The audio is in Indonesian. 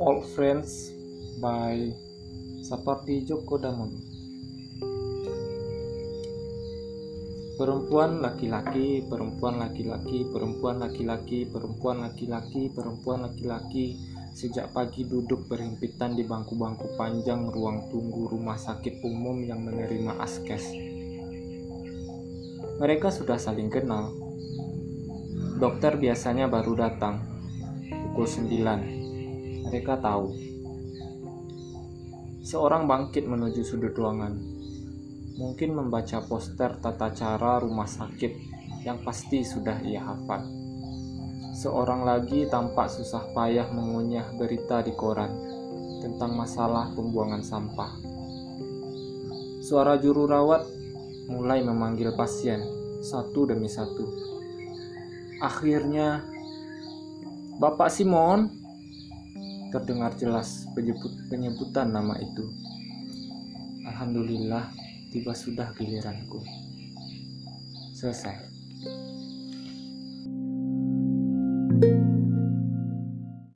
Old Friends by Sapardi Djoko Damono Perempuan laki-laki, perempuan laki-laki, perempuan laki-laki, perempuan laki-laki, perempuan laki-laki. Sejak pagi duduk berhimpitan di bangku-bangku panjang ruang tunggu rumah sakit umum yang menerima askes. Mereka sudah saling kenal. Dokter biasanya baru datang pukul 9 Mereka tahu Seorang bangkit menuju sudut ruangan mungkin membaca poster tata cara rumah sakit yang pasti sudah ia hafal. Seorang lagi tampak susah payah mengunyah berita di koran tentang masalah pembuangan sampah. Suara juru rawat mulai memanggil pasien satu demi satu. Akhirnya, Bapak Simon terdengar jelas penyebutan nama itu. Alhamdulillah, tiba sudah giliranku. Selesai.